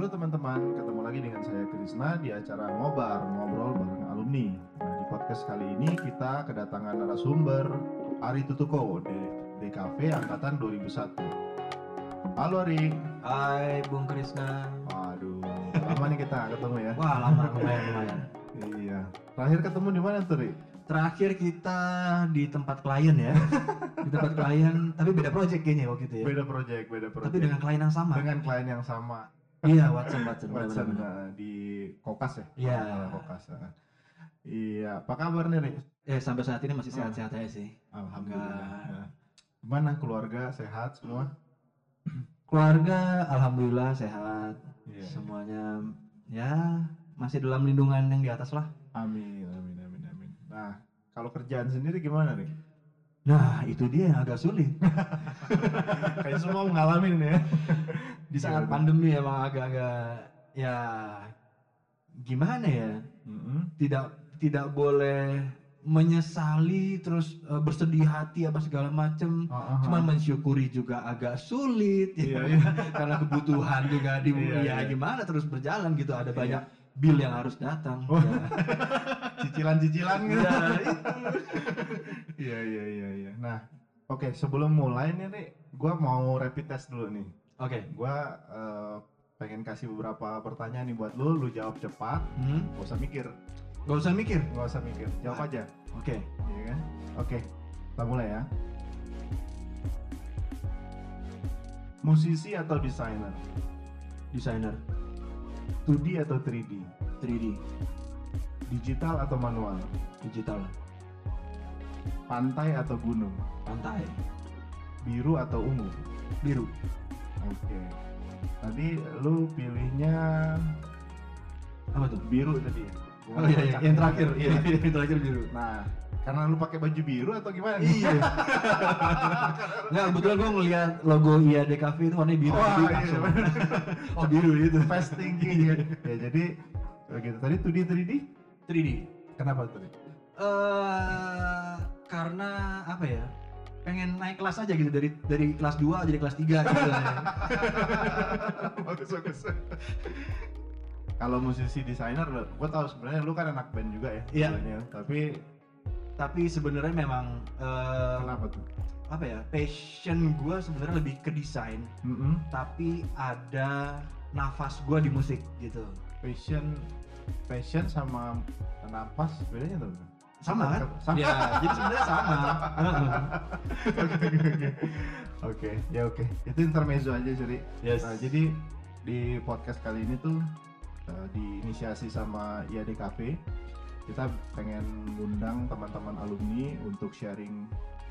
Halo teman-teman, ketemu lagi dengan saya Krisna di acara Ngobar, Ngobrol Bareng Alumni. Nah, di podcast kali ini kita kedatangan narasumber Ari Tutuko di DKV Angkatan 2001. Halo Ari. Hai Bung Krisna. Waduh, lama nih kita ketemu ya. Wah lama lumayan lumayan. Iya. Terakhir ketemu di mana tuh, Ri? Terakhir kita di tempat klien ya. di tempat klien, tapi beda project kayaknya waktu itu ya. Beda project, beda project. Tapi dengan klien yang sama. Dengan klien yang sama. Iya, Watson Watson. Watson nah, di Kokas ya? Iya. Ah, Kokas. ah. Iya, apa kabar nih, Ri? Eh sampai saat ini masih sehat-sehat aja sih. Alhamdulillah. Nah, Gimana keluarga sehat semua? Keluarga alhamdulillah sehat. Iya. Semuanya ya masih dalam lindungan yang di atas lah. Amin, amin, amin, amin. Nah, kalau kerjaan sendiri gimana nih? Nah, itu dia yang agak sulit. Kayak semua mengalami nih ya. Di saat Gimana? pandemi emang agak-agak ya gimana ya? Mm-mm. tidak tidak boleh menyesali terus eh, bersedih hati apa segala macem ah, cuman mensyukuri juga agak sulit Iya, ya iya. karena kebutuhan juga di Iya, ya iya. gimana terus berjalan gitu ada Iya. banyak bill yang harus datang Oh. ya. cicilan-cicilan gitu. Ya. Iya, iya, iya, iya. Nah, oke, sebelum mulai nih, nih, gua mau rapid test dulu nih. oke Gua eh, pengen kasih beberapa pertanyaan nih buat lu, lu jawab cepat, Hmm, gak usah mikir, gak usah mikir gak usah mikir, jawab aja. oke Iya kan? Oke, kita mulai ya. Musisi atau desainer? desainer 2D atau 3D? 3D Digital atau manual? digital Pantai atau gunung? pantai Biru atau ungu? biru Oke. Tadi lu pilihnya apa tuh biru tadi ya? Oh iya, iya. yang terakhir iya yang terakhir biru Nah, karena lu pakai baju biru atau gimana? Iya. Nggak, kebetulan gue ngeliat logo IADKV itu warnanya biru. Wah, Jadi iya, oh biru itu. Fast thinking ya. ya jadi begitu. Tadi 2D 3D? 3D. Kenapa tadi? Eh karena apa ya? Pengen naik kelas aja gitu dari dari kelas 2 jadi kelas 3 gitu. bagus bagus. Kalau musisi desainer, gue tahu sebenarnya lu kan anak band juga ya. Iya. sebenarnya. Tapi Tapi sebenarnya memang eh, kenapa tuh? apa ya? Passion gue sebenarnya lebih ke desain, Mm-mm. tapi ada nafas gue di musik gitu. Passion, passion sama napas bedanya tuh? Sama kan? Sama. Ya, jadi sebenarnya sama. Oke, ya oke. Itu intermezzo aja jadi. Yes. Nah, jadi di podcast kali ini tuh eh, diinisiasi sama IADKP kita pengen ngundang teman-teman alumni untuk sharing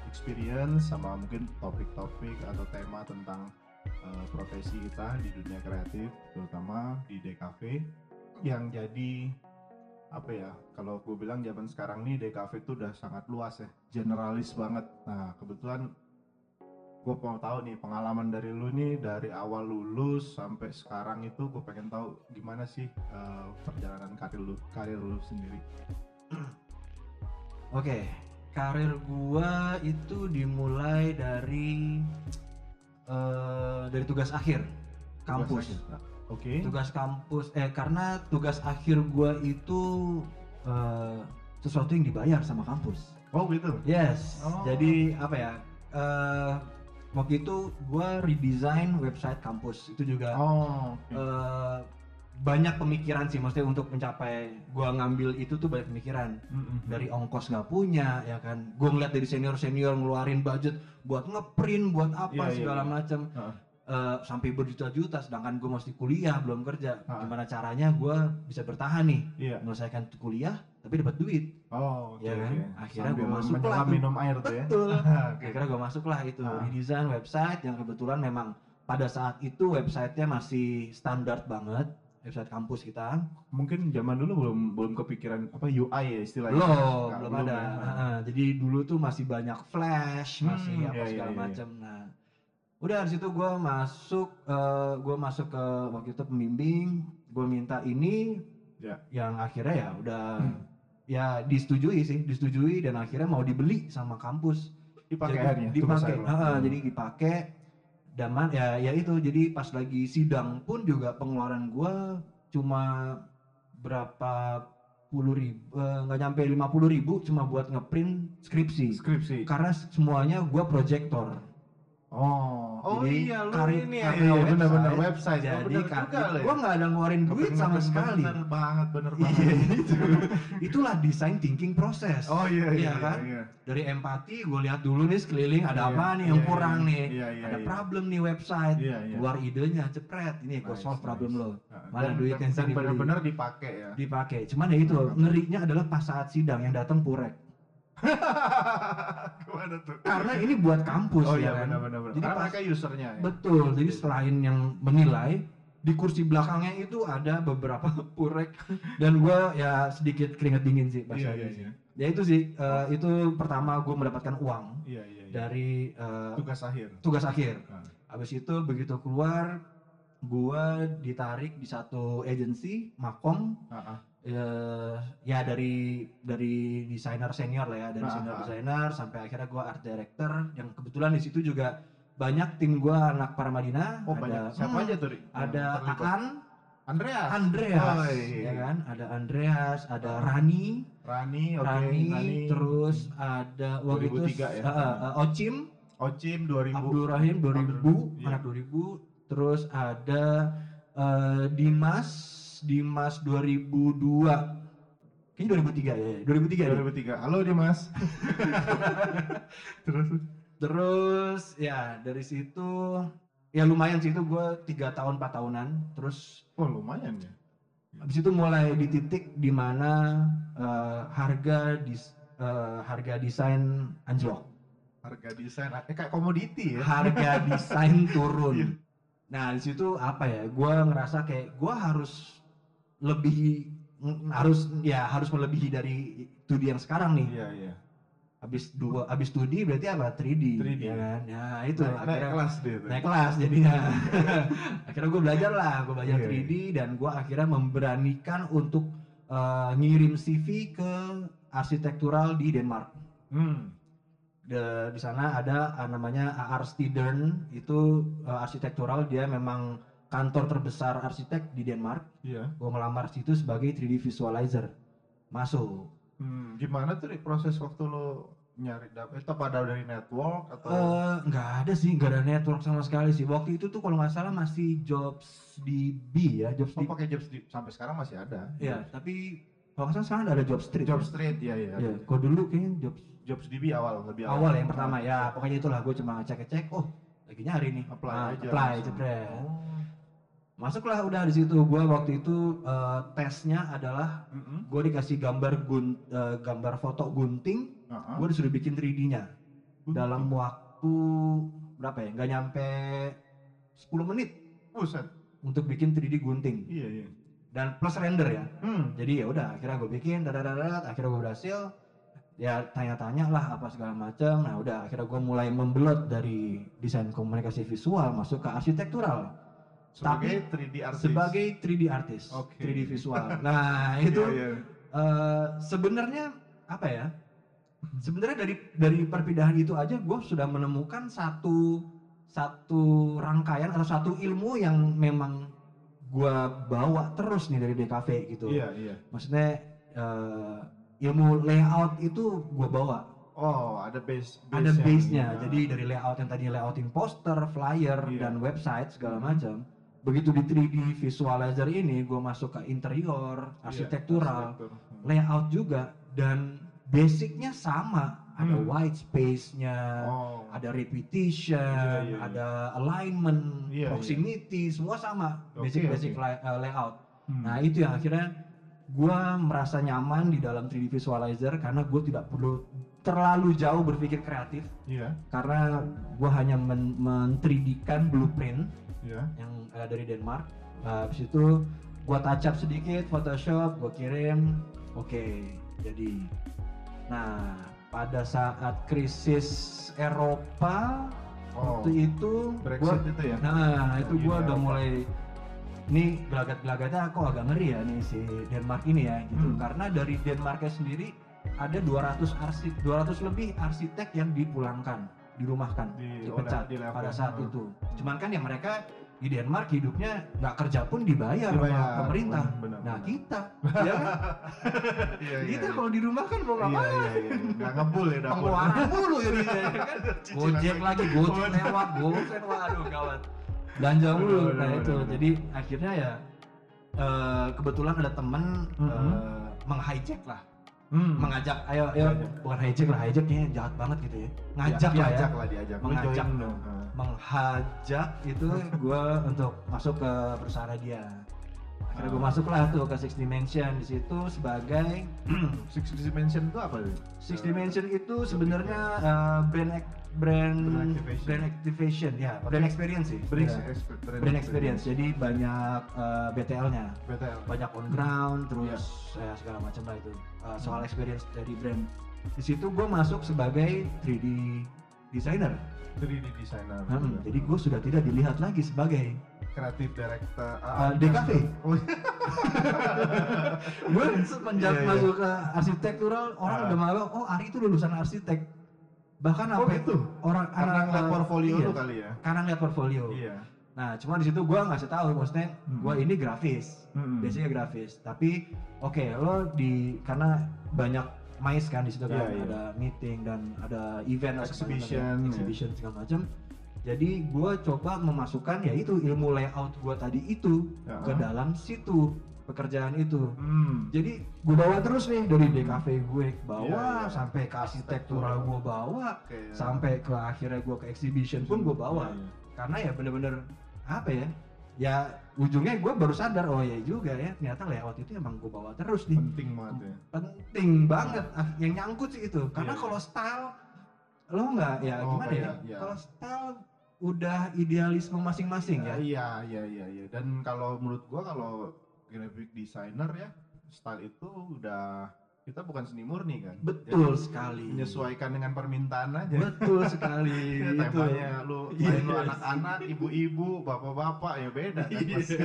experience sama mungkin topik-topik atau tema tentang eh, profesi kita di dunia kreatif terutama di DKV yang jadi apa ya kalau gue bilang zaman sekarang nih DKV itu udah sangat luas ya generalis banget. Nah kebetulan gue mau tahu nih pengalaman dari lu nih dari awal lulus sampai sekarang itu gue pengen tahu gimana sih eh, perjalanan karir lu karir lu sendiri Oke, karir gua itu dimulai dari eh, dari tugas akhir kampus. Oke Tugas kampus eh karena tugas akhir gua itu eh, sesuatu yang dibayar sama kampus. oh gitu Yes. Oh. Jadi apa ya? eh, waktu itu gua redesign website kampus. Itu juga oh oke. eh, banyak pemikiran sih maksudnya untuk mencapai gua ngambil itu tuh banyak pemikiran Mm-mm. dari ongkos nggak punya ya kan gue ngeliat dari senior senior ngeluarin budget buat ngeprint buat apa Iya, iya, segala iya. macam Heeh. Eh, sampai berjuta-juta sedangkan gue masih kuliah belum kerja Ha. gimana caranya gue bisa bertahan nih iya menyelesaikan kuliah tapi dapat duit oh oke Iya kan? oke. Akhirnya gua masuk lah minum air tuh ya betul Oke. akhirnya gue masuk lah itu Ha. redesign website yang kebetulan memang pada saat itu websitenya masih standar banget website kampus kita mungkin zaman dulu belum belum kepikiran apa UI ya istilahnya belum Nggak, belum ada ya. Heeh, jadi dulu tuh masih banyak flash Hmm, masih apa iya, iya, segala iya. macam nah udah dari situ gue masuk eh gue masuk ke waktu itu pembimbing gue minta ini Ya. yang akhirnya ya udah ya disetujui sih disetujui dan akhirnya mau dibeli sama kampus dipakai Jadi dipakai. Heeh, Hmm. jadi dipakai daman ya ya itu jadi pas lagi sidang pun juga pengeluaran gua cuma berapa puluh ribu eh, nggak nyampe lima puluh ribu cuma buat ngeprint skripsi Skripsi. karena semuanya gua proyektor Oh, oh Jadi, iya lu karir- ini ya, karena iya, website, benar-benar website. Oh, jadi juga kan ya. gua nggak ada ngeluarin duit sama Bener, sekali Bener banget, bener Iya, banget. itu. itulah design thinking proses Oh iya, iya, Iya kan? iya. dari empati gue lihat dulu nih sekeliling ada Iya, apa nih yang iya, kurang iya. nih Iya, iya, ada iya. problem nih website Iya, iya. keluar idenya cepret ini gue Nice, solve problem nice. lo Mana dan- duitnya dan dibeli? benar-benar dipakai ya. dipakai cuman ya itu ngerinya adalah pas saat sidang yang datang purek Gimana tuh? karena ini buat kampus Oh ya iya kan benar-benar. Jadi Karena pas- mereka usernya ya. betul jadi selain yang menilai di kursi belakangnya itu ada beberapa purek dan gue ya sedikit keringet dingin sih Iya, bahasanya iya, sih. iya. ya itu sih eh, itu pertama gue mendapatkan uang Iya, iya, iya. dari eh, tugas akhir. tugas akhir Nah. Habis itu begitu keluar, gua ditarik di satu agency, Makom, Ah, ah. Eh, ya dari dari desainer senior lah ya, dari Ah, senior ah. desainer sampai akhirnya gua art director, yang kebetulan di situ juga banyak tim gua anak Paramadina, Oh ada banyak. Siapa hmm, aja tuh? Ada? Aan, Andreas. Andreas, Oh, iya. ya kan, ada Andreas, ada Rani, Rani, oke. Rani, Rani. terus ada waktu itu 2003 ya? eh, eh, eh, Ocim, Ocim 2000. Abdul Rahim 2000, Iya. anak 2000, terus ada eh, Dimas, Dimas 2002. Kayaknya 2003 ya, 2003 deh. 2003. Halo Dimas. Terus Terus ya dari situ ya lumayan sih itu gue tiga tahun 4 tahunan. Terus oh lumayan ya. habis itu mulai di titik di mana eh, harga dis, eh, harga desain anjlok. Harga desain eh kayak komoditi ya. harga desain Iya. turun. Nah di situ apa ya? Gua ngerasa kayak gua harus lebih harus ya harus melebihi dari studi yang sekarang nih. Iya, iya. Habis dua habis studi berarti apa? 3D, 3D. ya kan? Ya itu Naik, naik akhirnya kelas deh tuh. naik kelas jadinya. akhirnya gue belajar lah, gue belajar Iya, 3D dan gue akhirnya memberanikan untuk eh, ngirim CV ke arsitektural di Denmark Hmm. de- di sana ada uh, namanya AR Stidern itu uh, arsitektural dia memang kantor terbesar arsitek di Denmark Iya. gue ngelamar situ sebagai 3D visualizer masuk Hmm, gimana tuh Ri, proses waktu lo nyari dapet itu pada dari network atau Eh, nggak ada sih nggak ada network sama sekali sih waktu itu tuh kalau nggak salah masih jobs di B ya jobs oh, di pakai jobs di, sampai sekarang masih ada. ya tapi kalau nggak salah sekarang ada job street Job ya? street ya ya. ya kalau dulu kayaknya jobs Jobs DB awal lebih awal ya, yang pertama ya pokoknya itulah gue cuma ngecek-ngecek oh lagi nyari nih Apply Nah, aja. apply jebret Oh. Masuklah udah di situ gue waktu itu eh, tesnya adalah Mm-mm. gue dikasih gambar gun, eh, gambar foto gunting Ah, ah. gue disuruh bikin 3D-nya Gunting. dalam waktu berapa ya nggak nyampe 10 menit Buset. untuk bikin 3D gunting Iya iya. dan plus render ya Hmm. jadi ya udah akhirnya gue bikin dadadadat, akhirnya gue berhasil ya tanya-tanya lah apa segala macam nah udah akhirnya gue mulai membelot dari desain komunikasi visual masuk ke arsitektural Sebagai 3D artist. sebagai 3D artist, Oke. 3D visual. Nah itu Iya, iya. eh, sebenarnya apa ya? Sebenarnya dari dari perpindahan itu aja gue sudah menemukan satu satu rangkaian atau satu ilmu yang memang gue bawa terus nih dari DKV gitu. Iya iya. Maksudnya eh, ilmu layout itu gue bawa. Oh ada base. Ada base-nya. Iya. Jadi dari layout yang tadi layoutin poster, flyer Iya. dan website segala macam. Begitu di 3D visualizer ini gue masuk ke interior, Iya, arsitektural, arsitektur. Hmm. layout juga dan basicnya sama. Ada Hmm. white space-nya, Oh. ada repetition, Iya, iya, iya. ada alignment, Iya, proximity, semua sama. Basic-basic oke. lay- uh, layout. Hmm. Nah itu yang akhirnya gue merasa nyaman di dalam 3D visualizer karena gue tidak perlu terlalu jauh berpikir kreatif Iya. karena gue hanya men, men 3D-kan blueprint Iya. yang uh, dari Denmark. Uh, habis itu gue touch up sedikit Photoshop, gue kirim, oke jadi. Nah pada saat krisis Eropa Oh. waktu itu Brexit gua, itu ya. nah itu Uni gue udah Eropa. mulai nih gelagat-gelagatnya kok agak ngeri ya nih si Denmark ini ya gitu Hmm. karena dari Denmarknya sendiri ada 200 arsip 200 lebih arsitek yang dipulangkan dirumahkan, Di- dipecat oleh- di pada saat Hmm. itu. Cuman kan ya mereka di Denmark hidupnya nggak kerja pun dibayar, Dibayar, sama pemerintah. benar, benar, nah benar. kita, ya kan? Iya, iya, kita iya. kalau di rumah kan mau Iya, ngapain? iya, iya. Nggak ngebul ya dapur. Pengeluaran mulu ya kan? Gojek lagi, gojek lewat, gojek, waduh gawat. Belanja mulu, Bener, nah bener, itu. bener. Jadi akhirnya ya eh, kebetulan ada temen Mhm. eh, meng-hijack lah, Hmm. mengajak, ayo, ayo, bukan hijack lah, hijack kayaknya jahat banget gitu ya. Ngajak lah ya, lah diajak. Mengajak. menghajak itu gue untuk masuk ke perusahaan dia. Akhirnya gue masuk lah tuh ke Six Dimension. Di situ sebagai Six Dimension itu apa sih? Six Dimension itu sebenarnya uh, brand brand Brand activation. brand activation. Ya brand experience sih. Brand, Ya. expe- brand experience. jadi banyak uh, BTL-nya BTL. banyak on ground terus ya, segala macam lah itu. Uh, soal experience dari brand. Di situ gue masuk sebagai 3D designer. 3D designer. Hmm, jadi gue sudah tidak dilihat lagi sebagai kreatif director Uh, DKV. Oh, gue semenjak Iya, iya. masuk ke arsitektural orang Ah. udah malu oh Ari itu lulusan arsitek bahkan Oh, apa gitu? orang karena ngeliat portfolio iya, lu kali ya. karena ngeliat portfolio Iya. nah cuma di situ gue ngasih tahu maksudnya Hmm. gue ini grafis Mm-mm. biasanya grafis tapi oke lo di karena banyak mais kan di situ kan Iya, iya. ada meeting dan ada event segala Exhibition, macam, ya. exhibition segala macam jadi gue coba memasukkan ya itu ilmu layout gue tadi itu Ya. ke dalam situ pekerjaan itu Hmm. jadi gue bawa terus nih dari DKV gue bawa Iya, iya. sampai ke arsitektural gue bawa Oke, ya. sampai ke akhirnya gue ke exhibition pun gue bawa Iya, iya. karena ya bener-bener apa ya ya ujungnya gue baru sadar oh ya juga ya ternyata layout itu emang gue bawa terus nih Penting banget ya. penting banget Ah, yang nyangkut sih itu karena Iya. kalau style lo nggak ya Oh, gimana ya iya, iya. kalau style udah idealisme masing-masing ya Iya, iya, iya, iya. Dan kalau menurut gua kalau graphic designer ya, style itu udah kita bukan seni murni kan. betul Jadi, sekali menyesuaikan dengan permintaan aja. betul sekali Ya, itu temanya lu Iya. main lu anak-anak, ibu-ibu, bapak-bapak ya beda kan. Iya. pasti.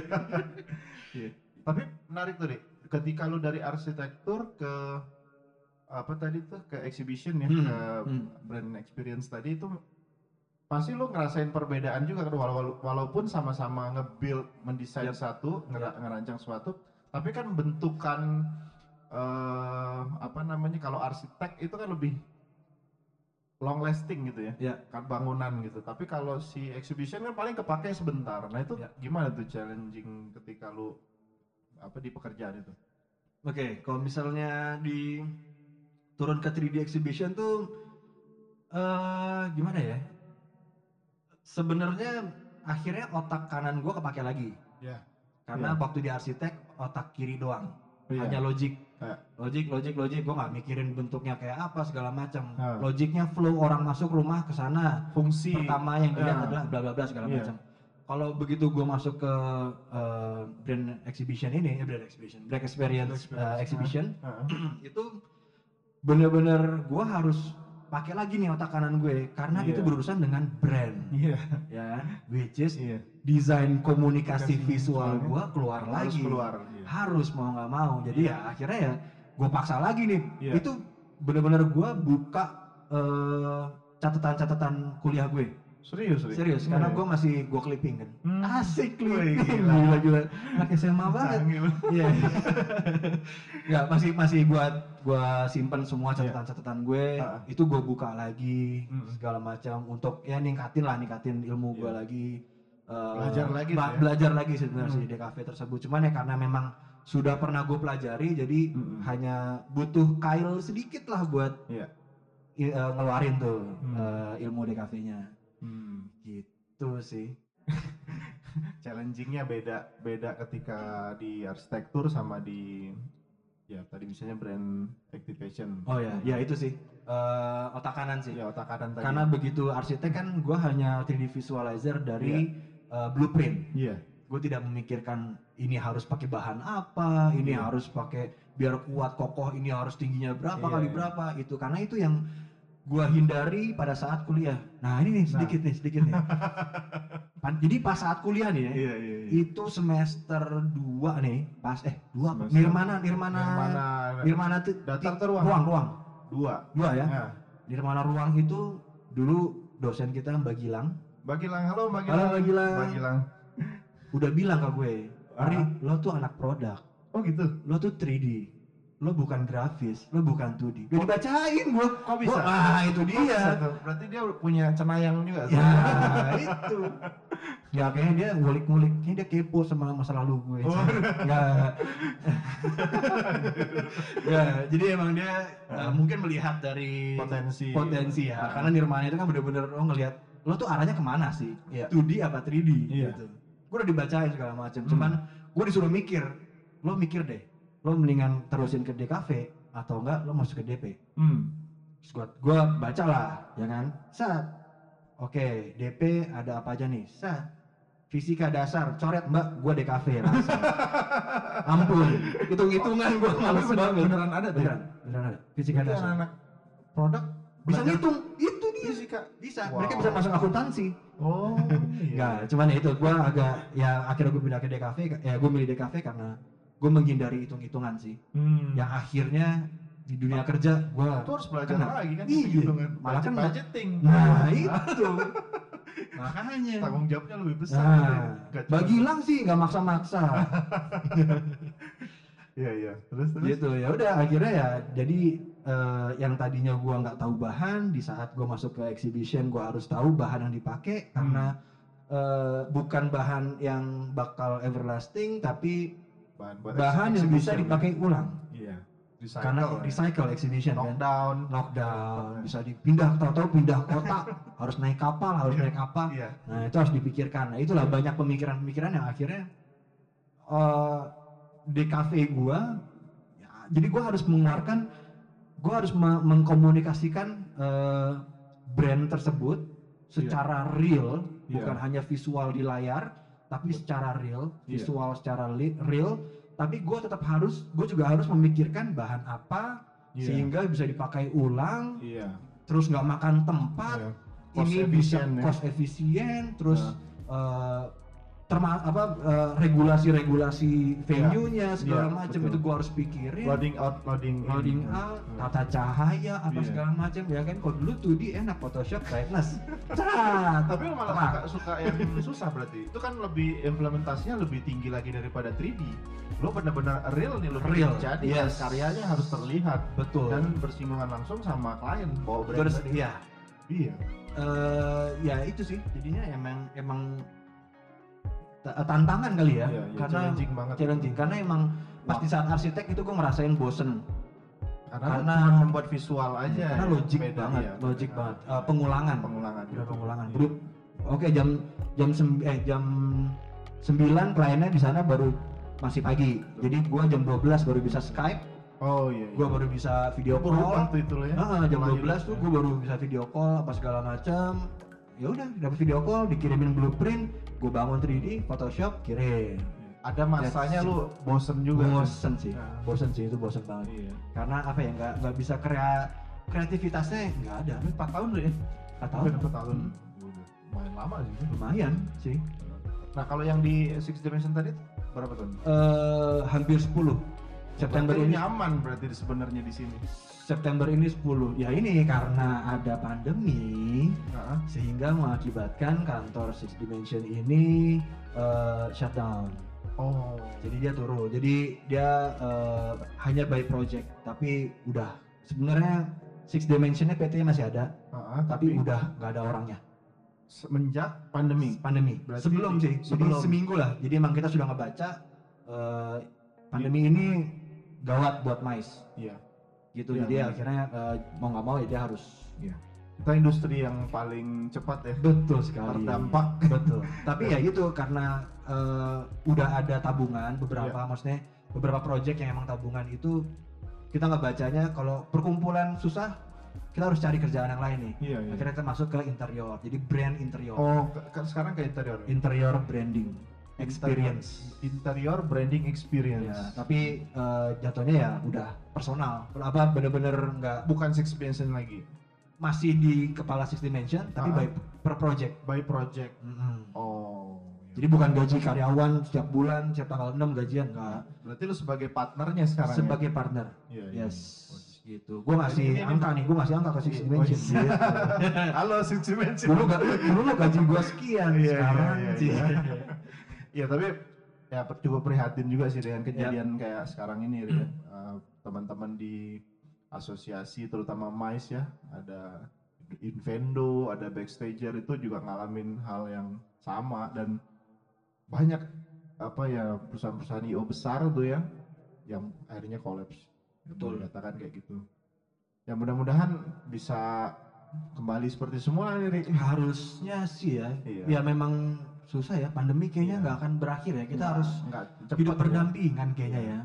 Iya. Tapi menarik tuh, Dik. Ketika lu dari arsitektur ke apa tadi tuh ke exhibition ya, Hmm, ke hmm. brand experience tadi itu pasti lu ngerasain perbedaan juga kan wala- walaupun sama-sama nge-build mendesain Yap. satu, ngera- Yap. ngerancang suatu, tapi kan bentukan eh apa namanya kalau arsitek itu kan lebih long lasting gitu ya ya kan bangunan gitu tapi kalau si exhibition kan paling kepake sebentar nah itu Ya. gimana tuh challenging ketika lu apa di pekerjaan itu Oke, kalau misalnya di turun ke 3D exhibition tuh eh gimana ya? Sebenarnya akhirnya otak kanan gua kepake lagi. Ya. Karena Ya. waktu di arsitek otak kiri doang. Iya. Hanya logik. Ya. Logik, logik, logik. Gua nggak mikirin bentuknya kayak apa segala macam. Ya. Logiknya flow orang masuk rumah ke sana. fungsi Pertama yang dilihat Ya. adalah bla bla bla segala Iya. macam. Kalau begitu gua masuk ke eh, brand exhibition ini, eh, brand exhibition, brand experience, Brand experience. eh, exhibition, Heeh. itu bener-bener gue harus pakai lagi nih otak kanan gue karena Iya. itu berurusan dengan brand. Iya. Ya which is iya. desain komunikasi Komunikasi visual visualnya gue keluar harus lagi. keluar iya. harus mau nggak mau. Jadi Iya. ya akhirnya ya gue paksa lagi nih. Iya. itu bener-bener gue buka eh, catatan-catatan kuliah gue serius serius Iya, karena iya. gue masih gue clipping kan Hmm. asik clipping gila. gila gila anak SMA banget. Iya. ya masih masih buat gua simpen semua catatan-catatan gue. Ah. Itu gue buka lagi Mm-mm. segala macam untuk ya ningkatin lah ningkatin ilmu gue Iya. lagi. Eh, Belajar lagi ya. Belajar lagi sebenarnya Mm. sih di kafe tersebut. Cuman ya karena memang sudah pernah gue pelajari jadi Mm-mm. hanya butuh kail sedikit lah buat Iya. i- eh, ngeluarin tuh Hmm. eh, ilmu di kafenya. Hmm. Gitu sih. challengingnya beda beda ketika di arsitektur sama di ya tadi misalnya brand activation Oh ya, ya itu sih. Eh, otak kanan sih. ya otak kanan tadi Karena begitu arsitek kan gue hanya 3D visualizer dari uh, blueprint. iya Gue tidak memikirkan ini harus pakai bahan apa, ini Iya. harus pakai biar kuat kokoh, ini harus tingginya berapa Iya, kali iya. berapa itu. Karena itu yang gue hindari pada saat kuliah. Nah ini nih sedikit nih, sedikit nih. Jadi pas saat kuliah nih ya, iya iya, iya. itu semester 2 nih, pas eh 2 apa? Semester- Nirmana, Nirmana, yang mana Nirmana tuh Datar tuh ruang. ruang, ruang, dua dua ya. Nah, Nirmana ruang itu dulu dosen kita Mbak Gilang Mbak Gilang, halo Mbak Halo, Gilang. Mbak Gilang. Mbak Gilang. udah bilang ke gue, Ari, Ah. lo tuh anak produk, Oh gitu. lo tuh 3D, lo bukan grafis, lo bukan 2D. Udah dibacain gue, Kok bisa? Gua, ah itu dia. Berarti dia punya cenayang juga. Ya itu. Ya kayaknya dia ngulik-ngulik, kayaknya dia kepo sama masa lalu gue. Oh. Enggak. ya, jadi emang dia uh, mungkin melihat dari Potensi. potensi ya. Karena Nirmana itu kan bener-bener lo ngelihat lo tuh arahnya ke mana sih? Iya. 2D apa 3D Iya. gitu. Gue udah dibacain segala macam. Hmm. Cuman gue disuruh mikir. Lo mikir deh. Lo mendingan terusin ke DKV atau enggak lo masuk ke DP. Hmm. Terus gua, baca lah, ya kan? Sat. Oke, DP ada apa aja nih? Sat. Fisika dasar, coret mbak, gua DKV langsung. Ampun, hitung-hitungan gua Tapi males beneran, banget. beneran ada tuh. Beneran, beneran ada. Fisika Berarti dasar. anak produk Bisa ngitung, itu dia. fisika. Bisa, Wow. mereka bisa masuk akuntansi. Oh. Enggak, cuman ya itu gua agak ya akhirnya gue pindah ke DKV, ya gue milih DKV karena gue menghindari hitung-hitungan sih. Hmm. Yang akhirnya di dunia kerja gua itu harus belajar Kena. lagi kan Iya. hitung-hitungan. Malah kena. budgeting. Nah itu Makanya tanggung jawabnya lebih besar. Nah, gitu. Cuma- bagi hilang sih nggak maksa-maksa Iya iya. Terus terus. gitu ya udah akhirnya ya jadi eh, yang tadinya gua nggak tahu bahan di saat gua masuk ke exhibition gua harus tahu bahan yang dipakai karena eh, bukan bahan yang bakal everlasting tapi Bahan, buat bahan yang bisa exhibition. dipakai ulang Iya. Recycle karena ya. recycle exhibition kan lockdown. lockdown bisa dipindah tahu-tahu pindah kota harus naik kapal harus Iya. naik apa Iya. Nah itu harus dipikirkan. Nah itulah banyak pemikiran-pemikiran yang akhirnya eh di cafe gua, ya, jadi gua harus mengeluarkan, gua harus me- mengkomunikasikan eh, brand tersebut secara real, Iya. bukan hanya visual di layar, tapi secara real, Iya. visual secara real. Tapi gua tetap harus, gue juga harus memikirkan bahan apa Iya. sehingga bisa dipakai ulang, Iya. terus nggak makan tempat, Iya. Cost ini bisa ya. cost efisien terus eh, terma apa eh, regulasi-regulasi venue-nya segala Iya, macam itu gua harus pikirin Loading out, loading in. loading out tata cahaya apa Iya. segala macam ya kan kalau dulu tuh di enak Photoshop brightness Cat. Tapi lu malah suka, suka yang susah berarti. Itu kan lebih implementasinya lebih tinggi lagi daripada 3D. Lo benar-benar real nih lo. Real, Jadi yes. karyanya harus terlihat betul dan bersinggungan langsung sama klien bawa brand Terus, iya Iya. eh, ya itu sih jadinya emang emang tantangan kali ya Iya, iya, karena challenging banget. challenging karena emang pas di saat arsitek itu gue ngerasain bosen Karena, karena- cuma membuat visual aja. karena yang logik beda, banget iya. logik banget Eh, pengulangan Pengulangan. Pengulangan. Iya. Oke jam jam sem eh jam 9 kliennya di sana baru masih pagi. Jadi gua jam 12 baru bisa Skype, Oh iya. iya. gua baru bisa video call. tuh itu ya. Ah, jam Mulai 12 tuh gua baru bisa video call apa segala macam. Ya udah, dapat video call, dikirimin blueprint, gua bangun 3D, Photoshop, kirim. Ada masanya lu bosen juga. bosen sih, Nah. bosen sih itu bosen banget. Iya. Karena apa ya nggak nggak bisa krea kreativitasnya nggak ada. 4 tahun lo ya? Atau Hampir 4 tahun. Udah, Lumayan lama sih. lumayan sih. Nah kalau yang di Six Dimension tadi berapa tahun? eh hampir 10 September Berarti ini nyaman berarti sebenarnya di sini. September ini 10 ya ini karena ada pandemi Nah, sehingga mengakibatkan kantor Six Dimension ini eh, shutdown oh, jadi dia turun. Jadi dia eh, hanya by project tapi udah. Sebenarnya Six Dimensionnya PT masih ada ah, tapi udah nggak ada orangnya. Semenjak pandemi. pandemi. Berarti sebelum sih. Sebelum. jadi seminggu lah. Jadi emang kita sudah ngebaca eh, pandemi ini gawat buat mais Iya. gitu Iya, jadi iya. akhirnya eh, mau nggak mau ya dia harus Kita industri yang paling cepat ya betul sekali terdampak. betul tapi ya gitu karena eh, udah ada tabungan beberapa Iya. maksudnya beberapa project yang emang tabungan itu kita nggak bacanya kalau perkumpulan susah kita harus cari kerjaan yang lain nih Iya, iya. akhirnya kita masuk ke interior jadi brand interior Oh, sekarang ke interior. interior branding experience Interior branding experience. ya tapi eh, jatuhnya ya udah personal apa bener-bener nggak Bukan Six Dimension lagi. masih di kepala six dimension tapi Ah. by per project By project. Mm-mm. Oh. Jadi bukan gaji karyawan setiap bulan, setiap tanggal 6 gajian enggak. Berarti lu sebagai partnernya sekarang Sebagai partner. ya? Iya, iya. Yes. gitu. Gue ngasih angka nih, gue ngasih angka ke Six Iya, Dimension. oh, iya. gitu. Halo Six Dimension. dulu gak, dulu gaji gue sekian, Iya, iya, sekarang iya, sih. iya. Iya tapi ya cukup prihatin juga sih dengan kejadian kayak sekarang ini ya. Eh, teman-teman di asosiasi terutama MICE ya ada Invendo, ada Backstager itu juga ngalamin hal yang sama dan banyak apa ya perusahaan-perusahaan IO besar tuh ya yang akhirnya kolaps. Betul. Katakan kayak gitu. Ya mudah-mudahan bisa kembali seperti semula nih. Rik. Harusnya sih ya, Iya. ya memang susah ya. Pandemi kayaknya Iya. nggak akan berakhir ya. Kita Nggak- harus nggak hidup cepet ya. berdampingan kayaknya ya.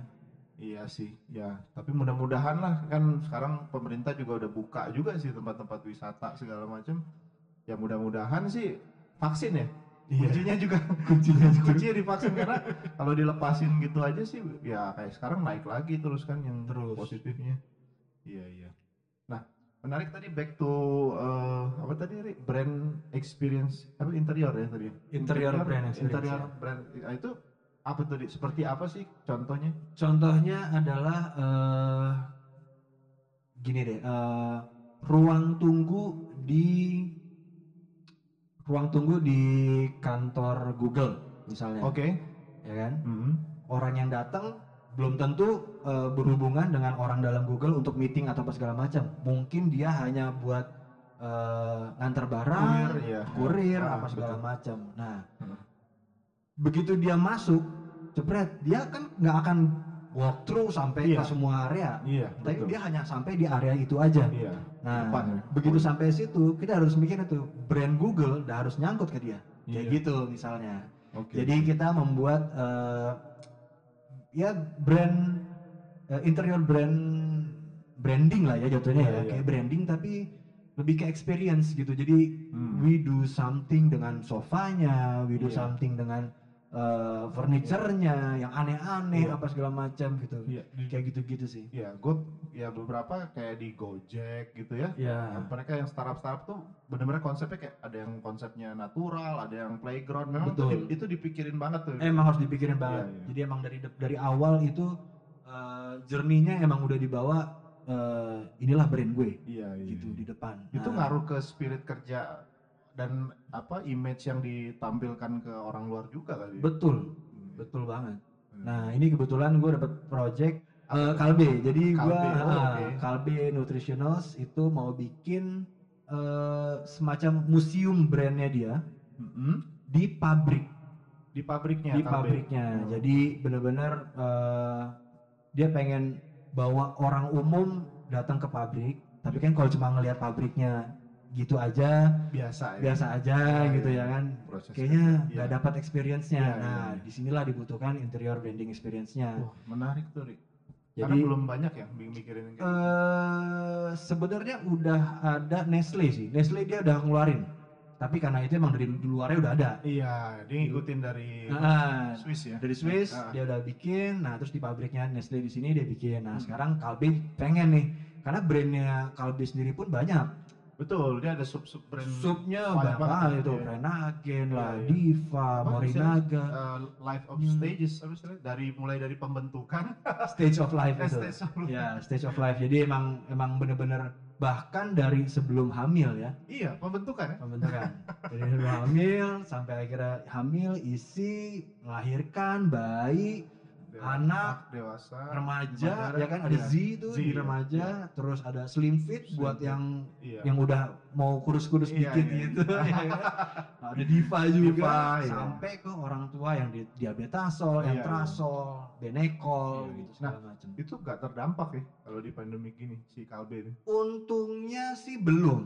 Iya sih, ya. Tapi mudah-mudahan lah kan sekarang pemerintah juga udah buka juga sih tempat-tempat wisata segala macam. Ya mudah-mudahan sih vaksin ya. Iya. Kuncinya juga Kuncinya juga. kuncinya divaksin karena kalau dilepasin gitu aja sih ya kayak sekarang naik lagi terus kan yang Terus. positifnya. Iya iya. Nah menarik tadi back to eh, apa tadi Ri? brand experience apa interior ya tadi? Interior brand experience, Interior ya. brand ah, itu apa tuh Ri? Seperti apa sih contohnya? Contohnya adalah eh gini deh, eh, ruang tunggu di ruang tunggu di kantor Google misalnya, Oke. ya kan? Mhm. Orang yang datang belum tentu eh, berhubungan dengan orang dalam Google untuk meeting atau apa segala macam. Mungkin dia hanya buat eh, nganter barang, Kurir, ya. kurir, Ah, apa segala macam. Nah, Hmm. begitu dia masuk, jepret, dia kan nggak akan walk through sampai Iya. ke semua area. Iya, Tapi betul. dia hanya sampai di area itu aja. Iya. Nah, depan ya. begitu sampai situ, kita harus mikir itu brand Google udah harus nyangkut ke dia. Kayak Iya. gitu misalnya. Oke. Jadi kita membuat eh, ya brand eh, interior brand branding lah ya jatuhnya Iya, ya, iya. kayak branding tapi lebih ke experience gitu. Jadi Hmm. we do something dengan sofanya, we do Iya. something dengan eh, furniture-nya yang aneh-aneh Iya. apa segala macam gitu. Iya, di- Kayak gitu-gitu sih. Iya, gue ya beberapa kayak di Gojek gitu ya. Ya. Mereka yang startup-startup tuh bener-bener konsepnya kayak ada yang konsepnya natural, ada yang playground. Memang Betul. di- itu dipikirin banget tuh. Emang harus dipikirin banget. Iya, iya. Jadi emang dari dari awal itu eh, journey-nya emang udah dibawa eh, inilah brand gue Iya, iya. gitu di depan. Itu Nah, ngaruh ke spirit kerja dan apa image yang ditampilkan ke orang luar juga kali. ya? Betul, Hmm. betul banget. Hmm. Nah ini kebetulan gue dapet project eh, Kalbe. Jadi gue Kalbe, oh, ah, oke. Kalbe Nutritionals itu mau bikin eh, semacam museum brandnya dia Mhm. di pabrik. Di pabriknya. di KB. pabriknya. Oh. Jadi bener-bener eh, dia pengen bawa orang umum datang ke pabrik. Tapi kan kalau cuma ngelihat pabriknya gitu aja, biasa ya. biasa aja Iya, gitu iya. ya kan. Proses Kayaknya nggak Iya. dapat experience-nya. Iya, nah, iya. di sinilah dibutuhkan interior branding experience-nya. Wah, menarik tuh, Rik. Karena Jadi belum banyak ya mi- mikirin kayak eh sebenarnya udah ada Nestle sih. Nestle dia udah ngeluarin. Tapi karena itu emang dari luarnya udah ada. Iya, dia ngikutin dari Nah, Swiss ya. dari Swiss Ah. dia udah bikin nah terus di pabriknya Nestle di sini dia bikin nah Hmm. sekarang Kalbe pengen nih karena brandnya Kalbe sendiri pun banyak Betul, dia ada sub-sub brand. subnya banyak banget, itu iya. Lah Iya, iya. Diva Apa Morinaga uh, life of Hmm. stages apa istilahnya? dari mulai dari pembentukan Stage of Life itu stage of- ya Stage of Life jadi emang emang bener-bener bahkan dari sebelum hamil ya iya pembentukan ya pembentukan dari sebelum hamil sampai akhirnya hamil isi melahirkan bayi Dewa- Anak, dewasa remaja ya kan ada iya. Z itu Z, di iya, remaja terus ada slim fit Slim buat fit. yang iya yang udah mau kurus-kurus Iya, dikit iya. gitu ya kan? ada diva juga Diva, iya. sampai ke orang tua yang di diabetasol, Iya, yang iya. trasol, benekol Iya, gitu iya. segala macam. itu gak terdampak ya kalau di pandemi gini si Kalbe ini Untungnya sih belum.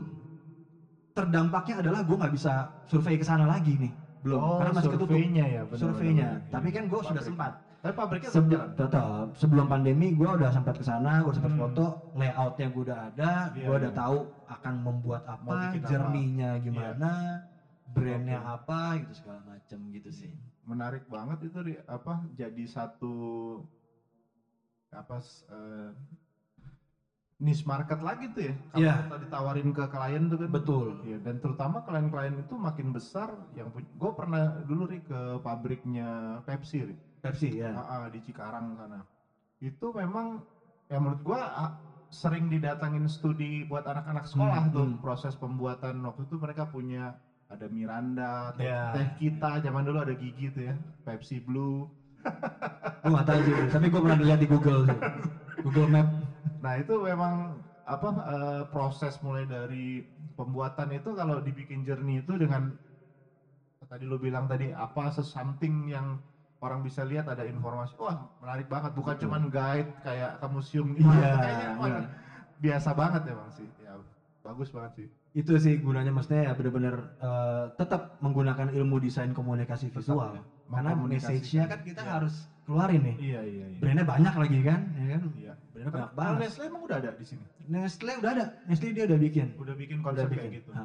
Terdampaknya adalah gue nggak bisa survei ke sana lagi nih, belum oh, karena masih ketutup surveinya ya benar, surveinya. benar, benar. Tapi kan gue sudah sempat tapi pabriknya Sebe- jalan tetap sebelum pandemi gue udah sempat ke sana, gue sempat Hmm. foto, layoutnya gue udah ada, Iya, gue udah iya. tahu akan membuat apa, journey-nya gimana, brandnya Oke. apa gitu segala macam gitu sih. menarik banget itu Ri. apa jadi satu apa eh, niche market lagi tuh ya kalau Iya. kita ditawarin ke klien tuh kan Betul. Iya, dan terutama klien-klien itu makin besar yang gue pernah dulu ri ke pabriknya Pepsi ri Pepsi ya. Ah, ah, di Cikarang sana itu memang ya menurut gue sering didatangin studi buat anak-anak sekolah Hmm, tuh hmm. proses pembuatan waktu itu mereka punya ada Miranda, teh, Ya. teh kita zaman dulu ada gigi tuh ya, Pepsi Blue. Gue nggak tahu sih, tapi gue pernah lihat di Google. Google Map. Nah itu memang apa eh, proses mulai dari pembuatan itu kalau dibikin jernih itu dengan tadi lu bilang tadi apa something yang orang bisa lihat ada informasi wah menarik banget bukan cuman guide kayak ke museum Iya, kayaknya iya. biasa banget emang sih ya bagus banget sih Itu sih gunanya maksudnya ya bener-bener eh, tetap menggunakan ilmu desain komunikasi Tetap, visual. ya. Karena message-nya kan kita Iya. harus keluarin nih. iya iya iya Brandnya banyak lagi kan, ya kan? iya Brandnya banyak banget. Nestle emang udah ada di sini Nestle udah ada, Nestle dia udah bikin. udah bikin Udah konsep bikin. kayak gitu Ha,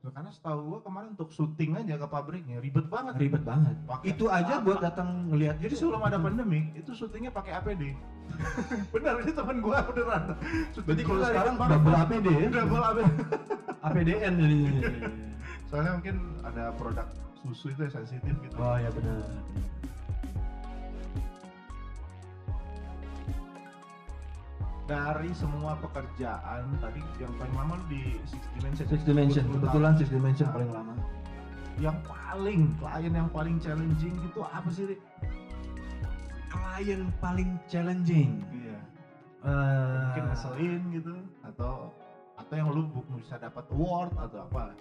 Nah, karena setahu gua kemarin untuk syuting aja ke pabriknya ribet banget ribet banget. Pakai Itu aja buat datang ngelihat. Jadi sebelum ada pandemi itu syutingnya pakai APD. Benar ini teman gua beneran. Berarti kalau sekarang double APD ya? Double APD. APDN jadinya. Soalnya mungkin ada produk susu itu sensitif gitu. Oh ya benar. Dari semua pekerjaan tadi yang paling lama lu di Six Dimension. Six Dimension, 10 kebetulan. Six Dimension Nah. paling lama. Yang paling klien yang paling challenging itu apa sih, Rik? Klien paling challenging. Iya. Eh, Mungkin ngeselin gitu atau atau yang lu bisa dapat award atau apa?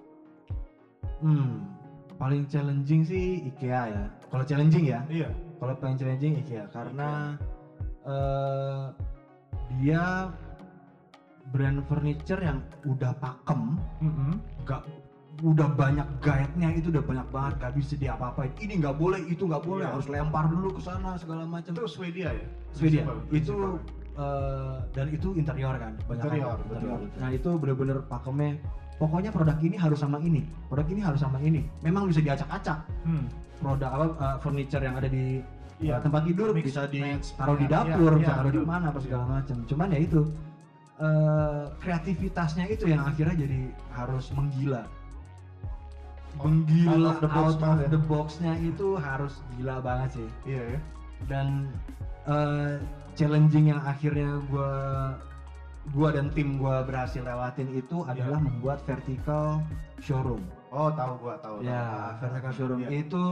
Hmm, paling challenging sih IKEA ya. Kalau challenging ya, Iya. kalau paling challenging IKEA karena eh, dia brand furniture yang udah pakem, gak udah banyak guide-nya itu udah banyak banget gak bisa diapa-apain. Ini nggak boleh itu nggak boleh Iya. harus lempar dulu ke sana segala macam. Itu Swedia ya? Swedia. Itu eh, dan itu interior kan banyak Interior, kan, betul, betul. nah itu bener-bener pakemnya. Pokoknya produk ini harus sama ini produk ini harus sama ini. Memang bisa diacak-acak. Hmm. produk apa eh, furniture yang ada di Iya. eh, tempat tidur Mix bisa ditaruh di iya, dapur iya, bisa taruh di betul. mana apa Iya. segala macam cuman ya itu eh, kreativitasnya itu yang akhirnya jadi harus menggila menggila out of the box out of ya. the box-nya itu harus gila banget sih Iya ya. dan eh, challenging yang akhirnya gua gua dan tim gua berhasil lewatin itu Iya. adalah membuat vertical showroom Oh tahu gua tahu. ya tahu. vertical showroom Iya. itu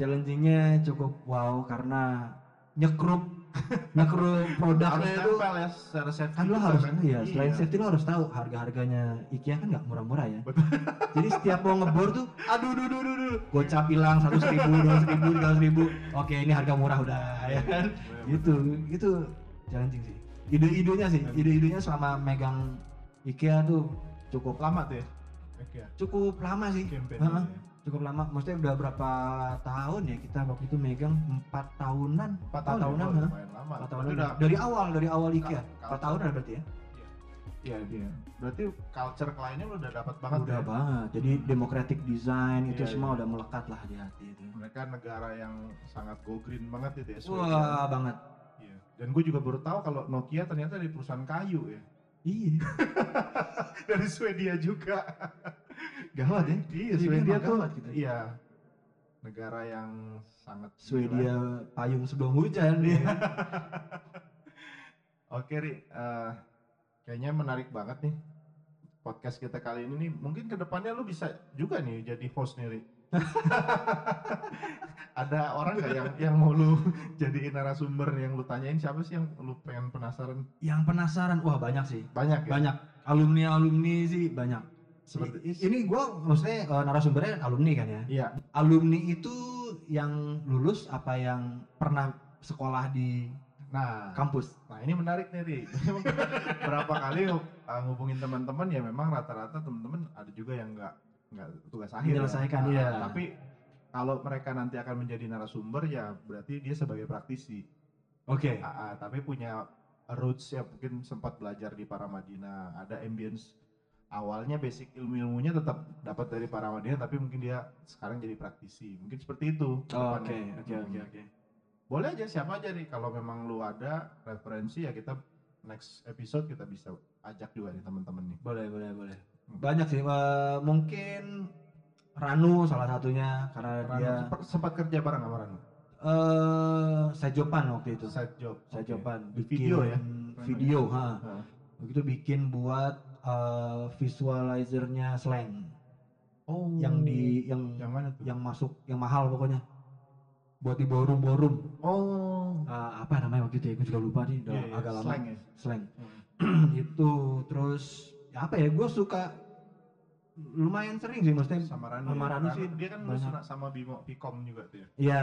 challengingnya cukup wow karena nyekrup nyekrup produknya itu ya secara safety. kan lo harus kan? iya selain Iya. safety lo harus tahu harga harganya IKEA kan nggak murah-murah ya Betul. jadi setiap mau ngebor tuh aduh duh duh duh duh gocap hilang satu ribu dua ribu tiga ribu oke ini harga murah udah ya kan gitu itu challenging sih ide-idenya sih ide-idenya selama megang IKEA tuh cukup lama tuh ya. Cukup lama sih Campaign ya. Cukup lama maksudnya udah berapa tahun ya kita waktu itu megang empat tahunan Empat tahun. tahunan, ya? Lama. empat Berarti tahunan udah dari awal dari awal IKEA empat tahunan berarti ya Iya, iya. Berarti culture kliennya lu udah dapat banget udah ya. banget jadi democratic design itu Iya, semua iya. udah melekat lah di hati itu Mereka negara yang sangat go green banget itu ya. Swedia. wah banget Iya. Dan gue juga baru tahu kalau Nokia ternyata dari perusahaan kayu ya. iya dari Swedia juga. Gawat ya Iya, Iya, Swedia tuh gitu. iya negara yang sangat Swedia payung sebelum hujan Iya. ya. Oke, Ri. eh, kayaknya menarik banget nih podcast kita kali ini nih. Mungkin ke depannya lu bisa juga nih jadi host nih, Ri. Ada orang nggak yang yang mau lu jadiin narasumber yang lu tanyain siapa sih yang lu pengen penasaran? yang penasaran wah banyak sih Banyak ya. banyak alumni alumni sih banyak Seperti- ini gua maksudnya eh, narasumbernya alumni kan ya Iya. alumni itu yang lulus apa yang pernah sekolah di Nah, kampus Nah ini menarik nih Ri. Berapa kali uh, ngubungin teman-teman ya memang rata-rata teman-teman ada juga yang nggak nggak tugas akhir. Menyelesaikan, ya. iya. Nah, Tapi kalau mereka nanti akan menjadi narasumber ya berarti dia sebagai praktisi. oke Ah, ah, tapi punya roots ya mungkin sempat belajar di Paramadina. Ada ambience awalnya basic ilmu-ilmunya tetap dapat dari Paramadina tapi mungkin dia sekarang jadi praktisi. Mungkin seperti itu. oke ke depannya. oke oke Hmm. oke Boleh aja siapa aja nih kalau memang lu ada referensi ya kita next episode kita bisa ajak juga nih teman-teman nih. boleh boleh boleh Hmm. banyak sih eh, mungkin Ranu salah satunya karena Ranu, dia sempat, sempat kerja bareng sama Ranu. eh saya Jopan waktu itu job. saya Oke. Jopan Di video ya? video ha Heeh. begitu bikin buat eh, visualizernya slang Oh. yang di yang yang mana tuh? yang masuk yang mahal pokoknya buat di ballroom ballroom Oh. Eh, apa namanya waktu itu ya gue juga lupa nih udah Iya, iya, agak lama slang ya. slang Hmm. itu terus ya apa ya gue suka lumayan sering sih maksudnya Sama sama ya? Ranu sih Dia kan banyak. sama Bimo Pikom juga tuh ya. ya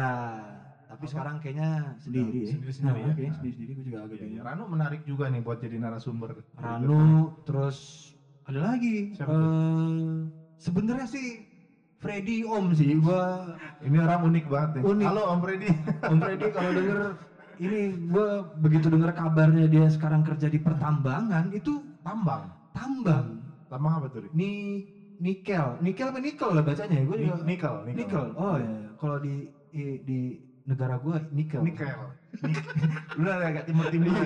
tapi Apa? sekarang kayaknya sendiri ya sendiri-sendiri Nah, ya. kayaknya Nah. sendiri-sendiri gue juga agak Iya, iya. bingung Ranu menarik juga nih buat jadi narasumber. Ranu terus ada lagi Siapa eh sebenarnya sih Freddy Om sih gua Ini orang unik banget nih. Unik. Halo Om Freddy. Om Freddy kalau denger ini gua begitu denger kabarnya dia sekarang kerja di pertambangan itu Tambang. tambang Tambang apa tuh? Ni nikel nikel apa nikel lah bacanya ya gua Ni- juga Nikel, nikel. nikel oh ya kalau di di negara gua nikel Nikel. Nik- Lu agak timur-timur.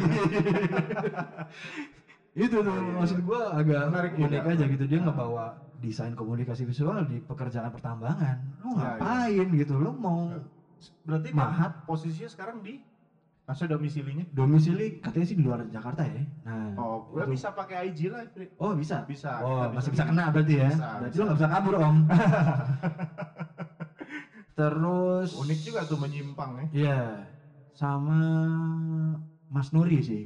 itu tuh Iya, iya, maksud gua agak Menarik unik juga. aja gitu dia ngebawa desain komunikasi visual di pekerjaan pertambangan lu Iya, iya. ngapain gitu lu mau Berarti kan Mahat. posisinya sekarang di Maksudnya domisilinya? domisili katanya sih di luar Jakarta ya nah Oh, gue itu- bisa pakai IG lah, oh bisa Bisa. oh masih bisa bikin. kena berarti ya Bisa, berarti bisa. lu nggak bisa kabur om terus Unik juga tuh menyimpang ya. Iya, sama Mas Nuri sih.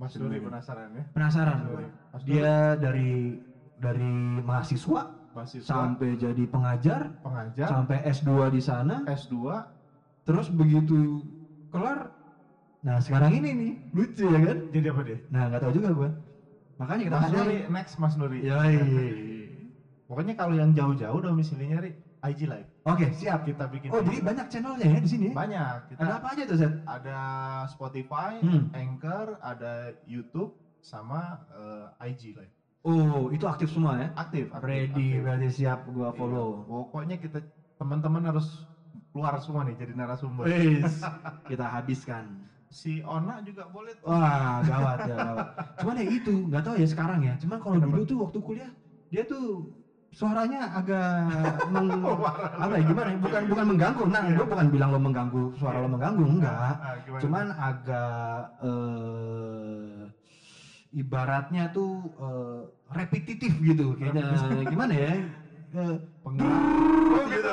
Mas Nuri penasaran ya. Penasaran Mas. Nuri. Mas Nuri, Dia dari dari mahasiswa mahasiswa, sampai jadi pengajar, pengajar, sampai S2 di sana, S2, terus begitu kelar nah sekarang ini nih lucu ya kan jadi apa dia? nah nggak tahu juga gue makanya kita Mas Nuri, next Mas Nuri. Yoi. Pokoknya kalau yang jauh-jauh domisilinya Ri, IG Live. oke siap Kita bikin oh jadi banyak channelnya ya di sini ya? banyak. Kita ada apa aja tuh Zed? ada Spotify, Hmm. Anchor, ada YouTube sama eh, IG Live. oh itu aktif semua ya Aktif, aktif. ready aktif. berarti siap gua Iya. follow Pokoknya kita teman-teman harus keluar semua nih jadi narasumber. Wis, kita habiskan. Si Ona juga boleh tuh. Wah, gawat ya, gawat. Cuman ya itu, nggak tahu ya sekarang ya. Cuman kalau dulu tuh waktu kuliah, dia tuh suaranya agak meng, apa ya gimana ya? Bukan bukan mengganggu. Nah, Iya. gue bukan bilang lo mengganggu, suara lo mengganggu, enggak. Ah, gimana? Cuman agak eh ibaratnya tuh eh, repetitif gitu kayaknya. Gimana ya? Eh, penggerak. Oh gitu.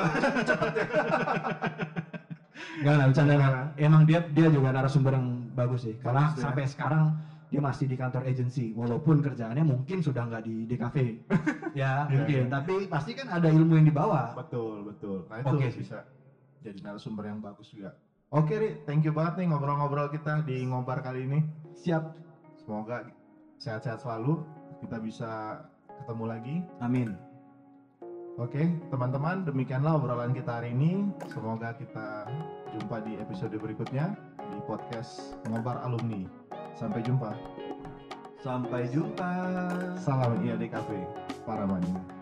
Enggak lah, bercanda. Emang dia dia juga narasumber yang bagus sih. Karena ya. sampai sekarang dia masih di kantor agency, walaupun kerjaannya mungkin sudah nggak di DKV. ya, Iya, mungkin. iya. Tapi pasti kan ada ilmu yang dibawa. Betul, betul. Nah itu sih. bisa jadi narasumber yang bagus juga. Oke Ri, thank you banget nih ngobrol-ngobrol kita di ngobar kali ini. Siap. Semoga sehat-sehat selalu. Kita bisa ketemu lagi. Amin. Oke, teman-teman, demikianlah obrolan kita hari ini. Semoga kita jumpa di episode berikutnya di podcast Ngobar Alumni. Sampai jumpa. Sampai jumpa. Salam IADKP, para mania.